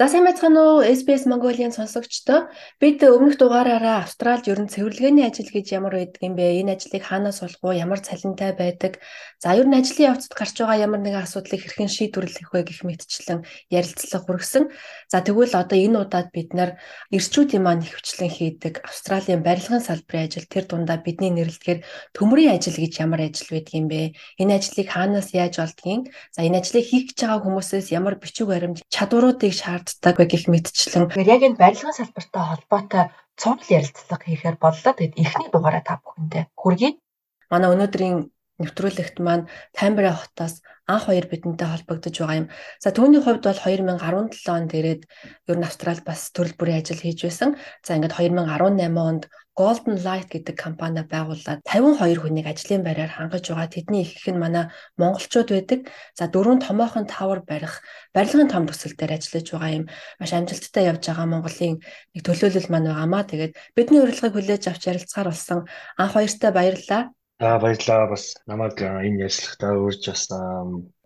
За сайн байцгаана уу SBS Mongolia-ын сонсогчдоо. Бид өмнөх дугаараараа Австралид ер нь цэвэрлэгээний ажил гэж ямар байдаг юм бэ? Энэ ажлыг хаанаас олох вэ? Ямар цалинтай байдаг? За ер нь ажлын явцад гарч байгаа ямар нэгэн асуудлыг хэрхэн шийдвэрлэх вэ гэх мэтчлэн ярилцлага хүргэсэн. За тэгвэл одоо энэ удаад бид нар эрчүүдийн маань хөвчлэн хийдэг Австралийн барилгын салбарын ажил тэр дундаа бидний нэрлэхээр төмрийн ажил гэж ямар ажил байдаг юм бэ? Энэ ажлыг хаанаас яаж олдгийг? За энэ ажлыг хийх гэж байгаа хүмүүсээс ямар бичиг баримт чадваруудыг шаард ханддаг вэ гэх мэтчлэн. Тэгэхээр яг энэ барилгын салбартай холбоотой цуглал ярилцлага хийхээр боллоо. Тэгэд эхний дугаараа та бүхэндээ хүргэе. Манай өнөөдрийн нэвтрүүлэгт маань Камбера хотоос анх хоёр бидэнтэй холбогдож байгаа юм. За түүний хувьд бол 2017 онд ирээд ер нь Австрал бас төрөл бүрийн ажил хийж байсан. За ингээд 2018 онд Golden Light гэдэг компани байгуулад 52 хүнийг ажлын байраар хангаж байгаа. Тэдний их их нь манай монголчууд байдаг. За дөрвөн томоохон тавар барих, барилгын том төсөл дээр ажиллаж байгаа юм. Маш амжилттай явж байгаа Монголын нэг төлөөлөл маань байгаамаа. Тэгээд бидний урилгыг хүлээж авч ярилцахаар болсон анх хоёртаа баярлалаа. За баярлалаа бас намайг энэ ярилцлагатаа урьж бас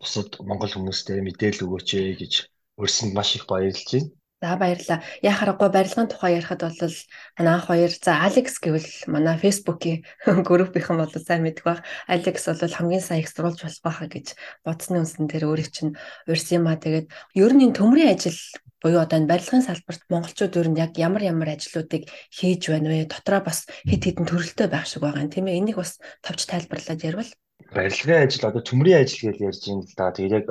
бусад монгол хүмүүстээ мэдээлэл өгөөч гэж урьсанд маш их баярлж байна. За баярлалаа. Яа харахгүй барилгын тухай ярихад бол манай анх хоёр за Алекс гэвэл манай Facebook-ийн группийнхан бол сайн мэддэг баг. Алекс бол хамгийн сайн их сурулж болох байхаа гэж бодсны үндсэн дээр өөрөө чинь урьсан юм а. Тэгээд ер нь төмрийн ажил буюу одоо энэ барилгын салбарт монголчууд нь яг ямар ямар ажлуудыг хийж байна вэ? Дотроо бас хэд хэдэн төрөлтэй байх шиг байгаа юм тийм ээ. Энийг бас товч тайлбарлаад ярил. Барилгын ажил одоо төмрийн ажил гэж ярьж байна л да. Тэгээд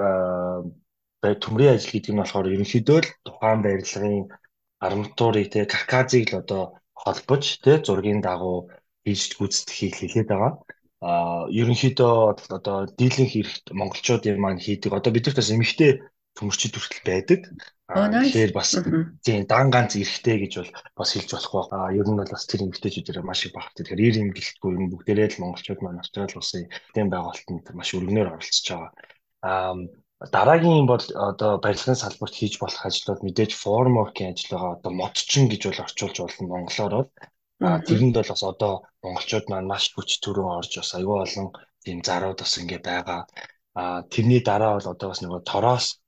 яг төмрийн ажил гэдэг нь болохоор ерөнхийдөө л тухайн барилгын арматурыг те карказыг л одоо холбож те зургийн дагуу хийж гүйцэтгэхийг хэлээд байгаа. А ерөнхийдөө одоо дийлэнх эрхт монголчуудын маань хийдэг одоо бидэрт бас эмэгтэй төмөрчид хүртэл байдаг. Тэгэхээр бас тийм дан ганц эрхтэй гэж бол бас хэлж болохгүй. А ер нь бол бас тэр эмэгтэйчүүдээр маш их багт. Тэгэхээр ир юм гэлтгүй ер нь бүгдээрээ л монголчууд маань Австрали улсын тэм байгуулалтанд маш өргөнөөр оролцож байгаа. А дараагийн бол одоо барилгын салбарт хийж болох ажлууд мэдээж форм work-ийн ажил байгаа. Одоо модчин гэж бол орчуулж болно монголоор бол. А тэрэнд бол бас одоо монголчууд маань маш хүч төрөн орж бас аюул олон тийм зарууд бас ингээ байгаа. А тэрний дараа бол одоо бас нөгөө тороос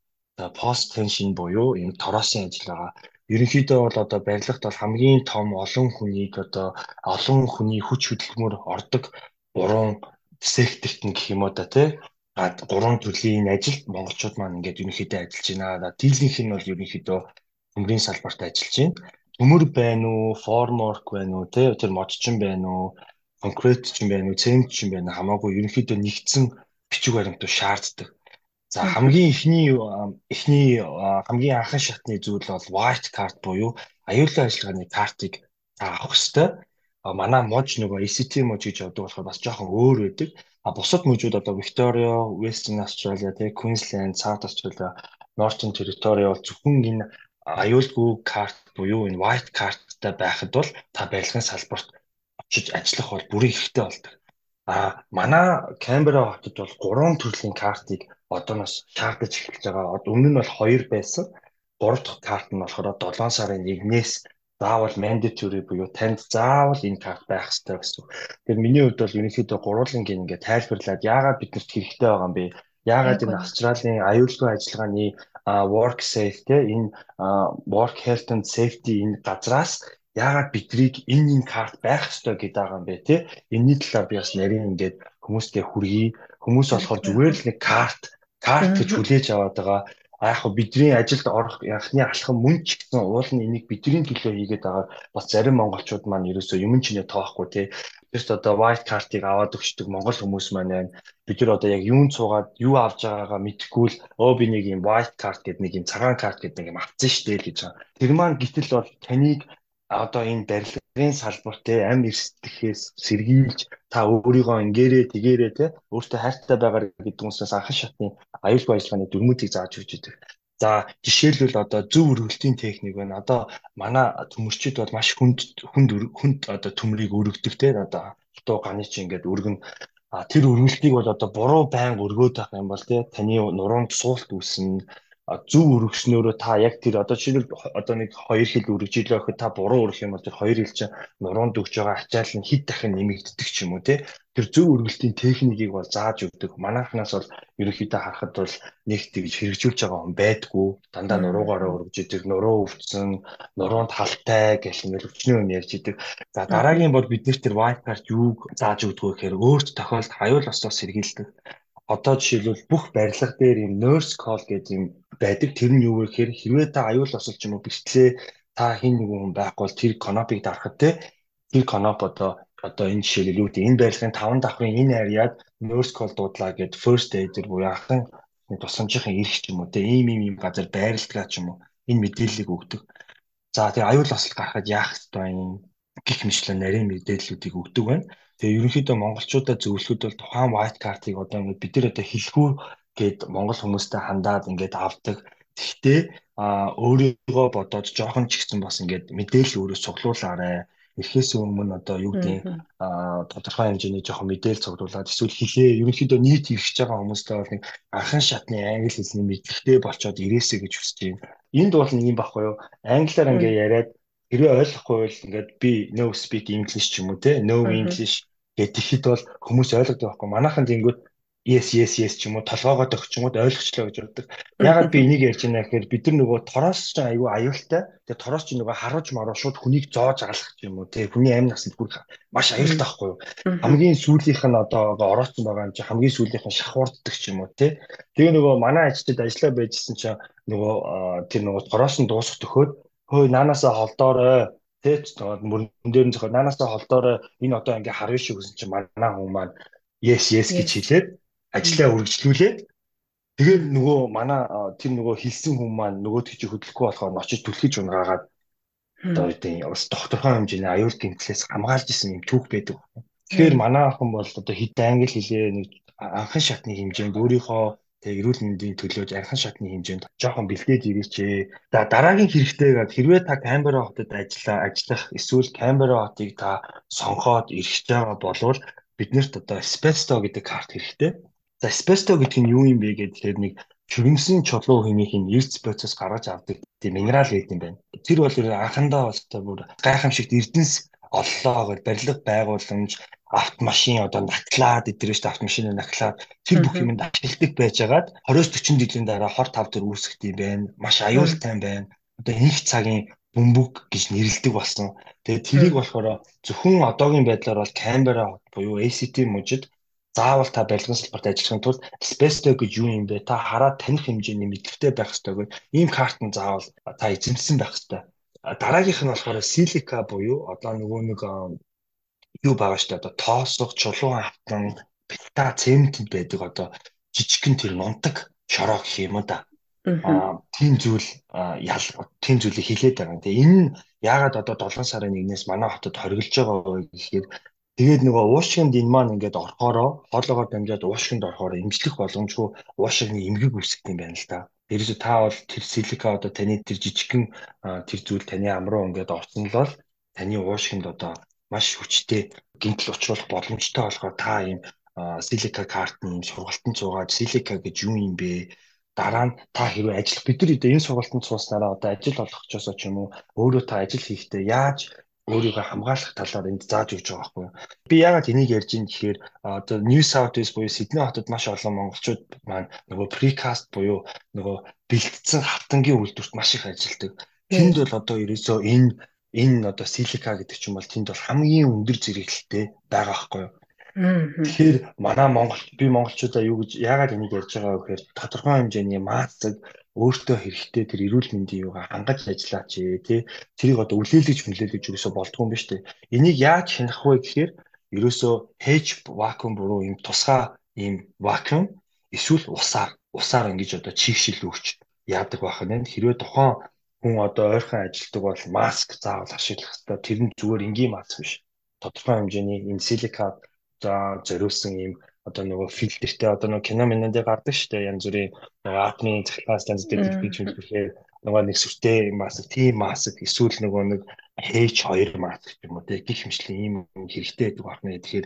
пост теншн буюу энэ torooсын ажил байгаа. Ерөнхийдөө бол одоо барилгад бол хамгийн том олон хүнийг одоо олон хүний хүч хөдөлмөр ордог гурван секторт нь гэх юм уу да тий гурван төрлийн ажилд монголчууд маань ингээд ерөнхийдөө ажиллаж байна. Дийлэнх нь бол ерөнхийдөө төмрийн салбарт ажиллаж байна. Төмөр байна уу, форм work байна уу, тэ тэр модчин байна уу, конкрет ч юм байна уу, цемент ч юм байна хамаагүй ерөнхийдөө нэгдсэн бичиг баримтууд шаарддаг. За хамгийн эхний эхний хамгийн анхны шатны зүйл бол white card буюу аюулын ажиллагааны картыг авах хэрэгтэй. Манай мож нөгөө ECT мож гэж явдаг болохоор бас жоохон өөр байдаг. А бусад мужууд одоо Victoria, Western Australia, тэгээ Queensland, South Australia, Northern Territory бол зөвхөн энэ аюулгүй карт буюу энэ white cardтай байхад бол та барилгын салбарт очиж ажиллах бол бүрэн хэрэгтэй болдог. А манай Canberra хотод бол гурван төрлийн картыг одооноос шаардаж эхэлж байгаа. Өмнө нь бол хоёр байсан. Гурав дахь карт нь болохоор 7 сарын 1-ээс заавал mandatory буюу танд заавал энэ карт байх хэрэгтэй гэсэн. Тэгэхээр миний хувьд бол ерөнхийдөө гурвангийн ингээд тайлбарлаад яагаад биднэрт хэрэгтэй байгаа юм бэ? Яагаад энэ Австралийн аюулгүй ажиллагааны work safe те энэ work health and safety энэ газраас яагаад бидрийг энэ энэ карт байх ёстой гэдэг байгаа юм бэ те энэний талаар би бас нарийн ингээд хүмүүстээ хүргэе хүмүүс болохоор зүгээр л нэг карт карт гэж хүлээж аваад байгаа А яг бидний ажилд орох анхны алхам мөн ч гэсэн уул нь энийг бидний төлөө хийгээд байгаа бас зарим монголчууд маань ерөөсөө юм чинээ тоохгүй тий. Тэрс одоо white card-ыг аваад өгчдөг монгол хүмүүс маань байна. Бид нар одоо яг юун цуугаад юу авж байгаагаа мэдэхгүй л өө би нэг юм white card гэдэг нэг юм цагаан карт гэдэг нэг юм авцсан шүү дээ л гэж байгаа. Тэр маань гэтэл бол таныг одоо энэ барилгын салбар те ам эрсдэхээс сэргийлж та өөрийгөө ингээрээ тэгээрээ те өөртөө хайртай байгаар гэдэг үгнээс анхан шатны аюулгүй ажиллагааны дүрмүүдийг зааж өгч идэг. За жишээлбэл одоо зөв өргөлтийн техник байна. Одоо манай төмөрчид бол маш хүнд хүнд хүнд одоо төмрийг өргөдөг те одоо хатуу ганы чи ингээд өргөн тэр өргөлтийг бол одоо буруу байнг өргөөд байх юм бол те таны нуруунд суулт үүснэ зөв өргөснөөрөө та яг тэр одоо жишээлбэл одоо нэг хоёр хил өргөжлөө гэхэд та буруу өргөх юм бол тэр хоёр хил чинь нуруунд өгж байгаа ачаал нь хэд дахин нэмэгддэг ч юм уу те тэр зөв өргөлтийн техникийг бол зааж өгдөг. Манайхнаас бол ерөнхийдөө харахад бол нэг тэгж хэрэгжүүлж байгаа хүн байдгүй. Дандаа нуруугаараа өргөж идэг нуруу өвдсөн нуруунд халтай гэх юм л өчнөө юм ярьж идэг. За дараагийн бол бид нэр тэр white card юуг зааж өгдөг гэхээр өөрт тохиолдолд аюул осоос сэргийлдэг. Одоо жишээлбэл бүх барилга дээр юм nurse call гэдэг юм байдаг. Тэр нь юу вэ гэхээр хэрвээ та аюул осол ч юм уу бэлтлээ та хин нэгэн хүн байхгүй бол тэр конопыг дарахад те тэр коноп одоо одоо энэ жишээлбэл юу гэдэг энэ барилгын таван давхрын энэ ариад nurse call дуудлаа гэд first aider буюу анхан тусламжийн эрх ч юм уу те ийм ийм ийм газар байрладаг ч юм уу энэ мэдээллийг өгдөг. За тэгээ аюул осол гарахад яах юм гих мэтлэн нарийн мэдээллүүдийг өгдөг байна. Тэгээ ерөнхийдөө монголчуудаа зөвлөхөд бол тухайн white card-ыг одоо ингээд бид нар одоо хэлэхүү гээд монгол хүмүүстэй хандаад ингээд авдаг. Гэхдээ а өөрийгөө бодоод жоохон ч ихсэн бас ингээд мэдээлэл өөрөө цуглуулаарай. Эхээс өмнө одоо юу гэдэг а тодорхой хэмжээний жоохон мэдээлэл цуглуулад эсвэл хэлээ ерөнхийдөө нийт ирж байгаа хүмүүстэй бол нэг анхан шатны англи хэлний мэдлэгтэй болчоод ирээсэй гэж хүсэж байна. Энд бол нэг юм баггүй юу? Англиар ингээ яриад хэрвээ ойлгохгүй бол ингээд би no speak English ч юм уу те no English гэхэд бол хүмүүс ойлгодог байхгүй манайхан тэнгүүд yes yes yes ч юм уу толгоогоо төгчмөд ойлгочлоо гэж боддог. Ягаад би энийг ярьж байна гэхээр бид нар нөгөө тороос ч аюу аюултай. Тэгээ тороос ч нөгөө харуулж маруу шууд хүнийг зоож агалах юм уу. Тэгээ хүний амь насанд бүр маш аюултай байхгүй юу. Хамгийн сүүлийнх нь одоо орооцсон байгаа юм чи хамгийн сүүлийнх нь шахуурддаг ч юм уу тий. Тэгээ нөгөө манай ажилтнууд ажиллаа байжсэн чинь нөгөө тэр нөгөө тороос нь дуусах төхөөд хөөе наанаасаа холдоорой Тэ мөрөн дээр нь зохио наанасаа холдоорой энэ одоо ингээ харвэ шүү гэсэн чинь манай хүн маань yes yes гэж хэлээд ажлаа үргэлжлүүлээд тэгээд нөгөө манай тэр нөгөө хэлсэн хүн маань нөгөө тийч хөдлөхгүй болохоор ноцож түлхэж унгаагаад одоо үеийн бас докторхон хэмжээний аюул гэмтлээс хамгаалж исэн юм түүх байдаг. Тэгэхээр манай охин бол одоо хэд англи хэлээ нэг анхан шатны хэмжээнд өөрийнхөө тэгээ эрүүл мэндийн төлөөж архан шатны хэмжээнд жоохон бэлдээд ирээчээ. За дараагийн хэрэгтэйгээд хэрвээ та Камбера хотод ажиллаа ажиллах эсвэл Камбера хотыг та сонгоод ирэх байгаа болвол биднэрт одоо Spesto гэдэг карт хэрэгтэй. За Spesto гэдэг нь юу юм бэ гэхээр нэг чүрмсэн чулуу хэмээхийн эрдэс процесс гаргаж авдаг тийм минерал гэдэг юм байна. Тэр бол анхандаа бол та бүр гайхамшигт эрдэнэс оллоо гэж барилга байгууламж автомашин одоо наклаад идрэж та автомашин наклаад тэр бүх юмд ашигладаг байжгаад 20-40 жилийн дараа хор тав төр үүсгэж юм байна. Маш аюултай байна. Одоо их цагийн бөмбөг гэж нэрлдэг болсон. Тэгээд тэрийг болохоор зөвхөн одоогийн байдлаар бол Canberra буюу ACT мужид заавал та барилгын салбарт ажиллахын тулд Spesto гэж юу юм бэ? Та хараад таних хэмжээний мэдлэгтэй байх хэрэгтэй гэж ийм карт нь заавал та эзэмсэн байх хэрэгтэй. Дараагийнх нь болохоор Silica буюу одоо нөгөө нэг юу байгаа шүү дээ одоо тоосох чулуун автан бета цементэнд байдаг одоо жижигхэн тэр нунтаг шороо гэх юм да. Аа тийм зүйл ял тийм зүйлийг хилээд байгаа. Тэгээ энэ нь яагаад одоо 7 сарын 1-ээс манай хотод хоригдж байгаа вэ гэхээр тэгээд нөгөө уушгинд энэ маань ингээд орохороо хоолоогоор дамжаад уушгинд орохоор эмчлэх боломжгүй уушгины эмгэг үүсгэх юм байна л да. Дээрээс та бол тэр силика одоо таны тэр жижигхэн тэр зүйл таны ам руу ингээд орсон л бол таны уушгинд одоо маш хүчтэй гинтл учруулах боломжтой болохоор та ийм силика картны ийм сургалтанд суугаад силика гэж юу юм бэ? Дараа нь та хэрвээ ажиллах бид нар энэ сургалтанд сууснараа одоо ажил олгохчоосоо ч юм уу өөрөө та ажил хийхдээ яаж өөрийгөө хамгаалах талаар энд зааж өгч байгаа байхгүй юу. Би яагаад энийг ярьж ин гэхээр одоо New South Wales буюу Сидней хотод маш олон монголчууд маань нөгөө precast буюу нөгөө бэлтгэсэн хавтангийн үйлдвэрт маш их ажилладаг. Тэнд бол одоо ерөөсөө энэ энэ одоо силика гэдэг ч юм бол тэнд бол хамгийн өндөр зэрэглэлтэй байгаа байхгүй юу. Тэгэхээр манай Монгол би монголчуудаа юу гэж яагаад энийг ярьж байгаа вэ гэхээр тодорхой хэмжээний маацэг өөртөө хэрэгтэй тэр эрүүл мэндийн юугаа хангаж ажиллаач тий тэрийг одоо үлээлгэж мүлээлгэж юусоо болдгүй юм ба штэ энийг яаж хянах вэ гэхээр ерөөсөө hedge vacuum буруу юм тусгай ийм vacuum эсвэл усаар усаар ингэж одоо чигшил өгч яадаг байх нь хэрвээ тухайн хүн одоо ойрхон ажилтдаг бол маск заавал ашиглах хэрэгтэй. Тэр нь зүгээр энгийн маск биш. Тодорхой хэмжээний энэ силикат за зориулсан ийм одоо нөгөө фильтртэй одоо нөгөө кино минэдэ гардаг штэ янз бүрийн нөгөө атмын цахилгаан станц дээр бич хэлбэхээр нөгөө нэг сүртэй маск, тийм маск эсвэл нөгөө нэг H2 маск юм уу те гих хэмжлийн ийм хэрэгтэй гэдэг байна. Тэгэхээр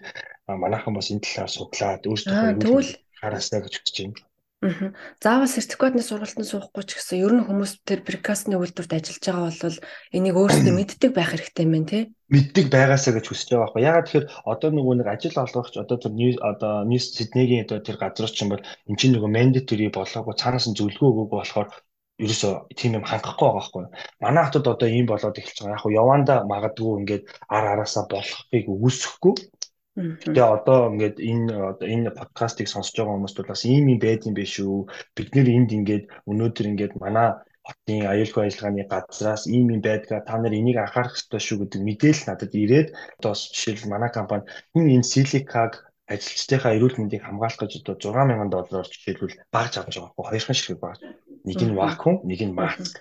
манайхан бас энэ талаар судлаад өөрсдөө тэгвэл хараасаа гэж хүсэж байна. Аа. Заавал сертификатны сургалтанд суухгүй ч гэсэн ер нь хүмүүс тэр прикасны үйлдвэрт ажиллаж байгаа бол энийг өөрсдөө мэддэг байх хэрэгтэй юм байна тий. Мэддэг байгаасаа гэж хүсэж байгаа байхгүй. Ягаад тэгэхээр одоо нөгөө нэг ажил олгогч одоо тэр одоо Ньюс Сиднейгийн одоо тэр газар чинь бол эн чинь нөгөө mandatory болоогүй цаанаас нь зөвлөгөө өгөөгүй болохоор ерөөсөө тийм юм хангахгүй байгаа байхгүй. Манай хотод одоо ийм болоод эхэлж байгаа. Яг нь яванда магадгүй ингээд ар араасаа болохыг үүсэхгүй Тэгээ одоо ингээд энэ энэ подкастыг сонсож байгаа хүмүүст бол бас ийм юм байд юм биш үү? Бид нэр энд ингээд өнөөдөр ингээд манай хотын аюулгүй ажиллагааны газраас ийм юм байдгаа та нар энийг анхаарах ёстой шүү гэдэг мэдээлэл надад ирээд одоо жишээл манай компани энэ энэ силикаг ажилчдынхаа эрүүл мэндийг хамгаалах гэж одоо 6000 доллараар жишээлбэл багж авч байгаа хгүй хоёрхан ширхэг багж. Нэг нь вакуум, нэг нь маск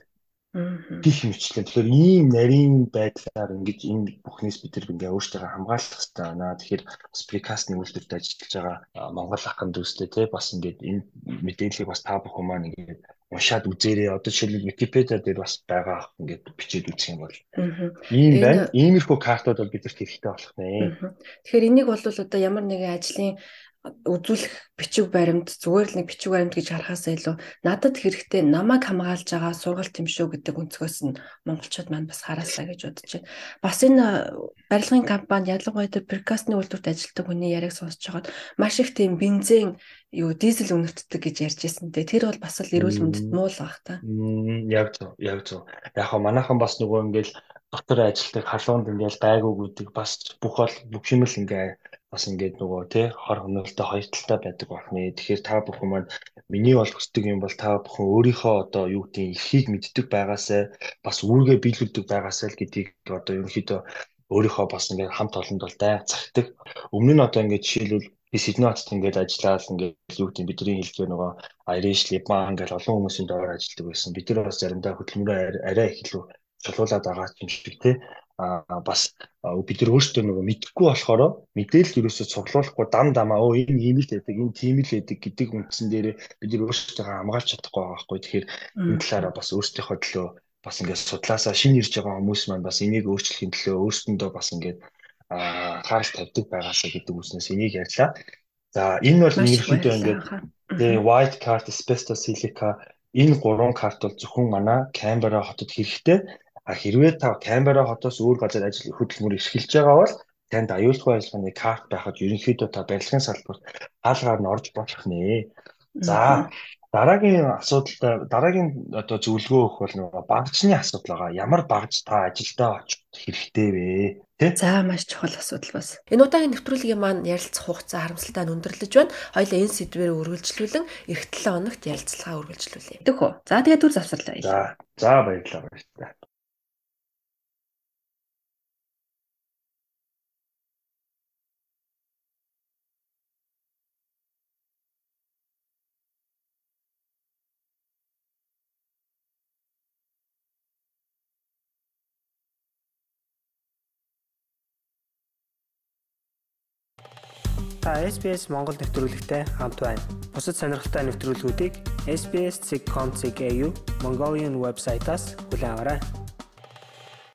гих мэтчлэн тэгэхээр ийм нарийн байдлаар ингэж энэ бүхнээс бид нар ингээ өөрсдөө хамгаалах хэрэгтэй байна. Тэгэхээр бас прикастны үйлдвэрт ажиллаж байгаа Монгол ахын дүүстэй те бас ингээд энэ мэдээллийг бас та бүхэн маань ингээд уншаад үзээрэй. Одоо жишээлбэл Википедиа дээр бас байгаа ах ингээд бичээд үзэх юм бол. Ийм байна. Иймэрхүү картууд бол бидэрт хэрэгтэй болох нэ. Тэгэхээр энийг бол одоо ямар нэгэн ажлын үзүүлэх бичиг баримт зүгээр л нэг бичиг баримт гэж харахаас илүү надад хэрэгтэй намайг хамгаалж байгаа сургалт юм шүү гэдэг өнцгөөс нь монголчууд маань бас хараасаа гэж бодож байна. Бас энэ барилгын компани ялангуяа тэр прикасны үйлдвэрт ажилладаг хүний яриаг сонсож байгаад маш их тийм бензин юу дизель үнэртдэг гэж ярьж байсан те тэр бол бас л эрүүл мэндэд муу л баг та. Яг зөв яг зөв. Яг манайхан бас нөгөө ингээл дотор ажилтдаг халуунд ингээл байгуугүйдэг бас бүх бол бүх юм л ингээ бас ингээд нөгөө тий хор хөнөөлтөй хоёр талтай байдаг байна. Тэгэхээр та бүхэн маань миний бол хүсдэг юм бол та бүхэн өөрийнхөө одоо юу гэдгийг эрхийг мэддэг байгаасай бас үүргээ биелүүлдэг байгаасай л гэдгийг одоо ерөнхийдөө өөрийнхөө бас ингээд хамт олонд бол дай цагтдаг. Өмнө нь одоо ингээд жишээлбэл би Сидней хотод ингээд ажиллаад ингээд юу гэдэг бидний хэлгээ нөгөө Irish Liban ингээд олон хүмүүсийн доор ажилладаг байсан. Бид нар бас заримдаа хөдөлмөрөө арай их илүү чулуулаад байгаа юм шиг тий а бас бид нар өөрсдөө нөгөө мэдхгүй болохоор мэдээлэл ерөөсөө цуглуулахгүй дам дамаа өө энэ ийм л байдаг энэ тийм л байдаг гэдэг үндсэн дээр бид нар өөрсдөө хамгаалж чадахгүй байгаа байхгүй тэгэхээр энэ талаараа бас өөрсдийнхөө төлөө бас ингээд судлаасаа шинэ ирж байгаа хүмүүс маань бас энийг өөрчлөхийн төлөө өөрсдөндөө бас ингээд анхаарал тавьдаг байгаасаа гэдэг үснээс энийг ярьлаа. За энэ бол ерөнхийдөө ингээд тэгээ white card, asbestos, silica энэ гурван карт бол зөвхөн манай Canberra хотод хэрэгтэй А хэрвээ та Canberra хотоос өөр газар ажил хөдөлмөр эрхэлж байгаа бол танд аюулгүй ажиллагааны карт байхад ерөнхийдөө та барилгын салбарт хаалгаар нь орж болох нэ. За дараагийн асуудал дараагийн одоо зөвлөгөө өгөх бол нөгөө багжны асуудал байгаа. Ямар багж та ажилдаа очих хэрэгтэй вэ? Тэ? За маш чухал асуудал бас. Энэ удаагийн нэвтрүүлгийн маань ярилцах хугацаа харамсалтай нь өндөрлөж байна. Хоёлаа энэ сэдвээр үргэлжлүүлэн эх 7 хоногт ярилцлагаа үргэлжлүүлье. Тэгэх үү? За тэгээд түр завсарлаа. За за баярлалаа баярлалаа. Та SBS Монгол нэвтрүүлэгтэй хамт байна. Бусад сонирхолтой нэвтрүүлгүүдийг SBS.com.cg Mongolian вебсайтаас аваарай.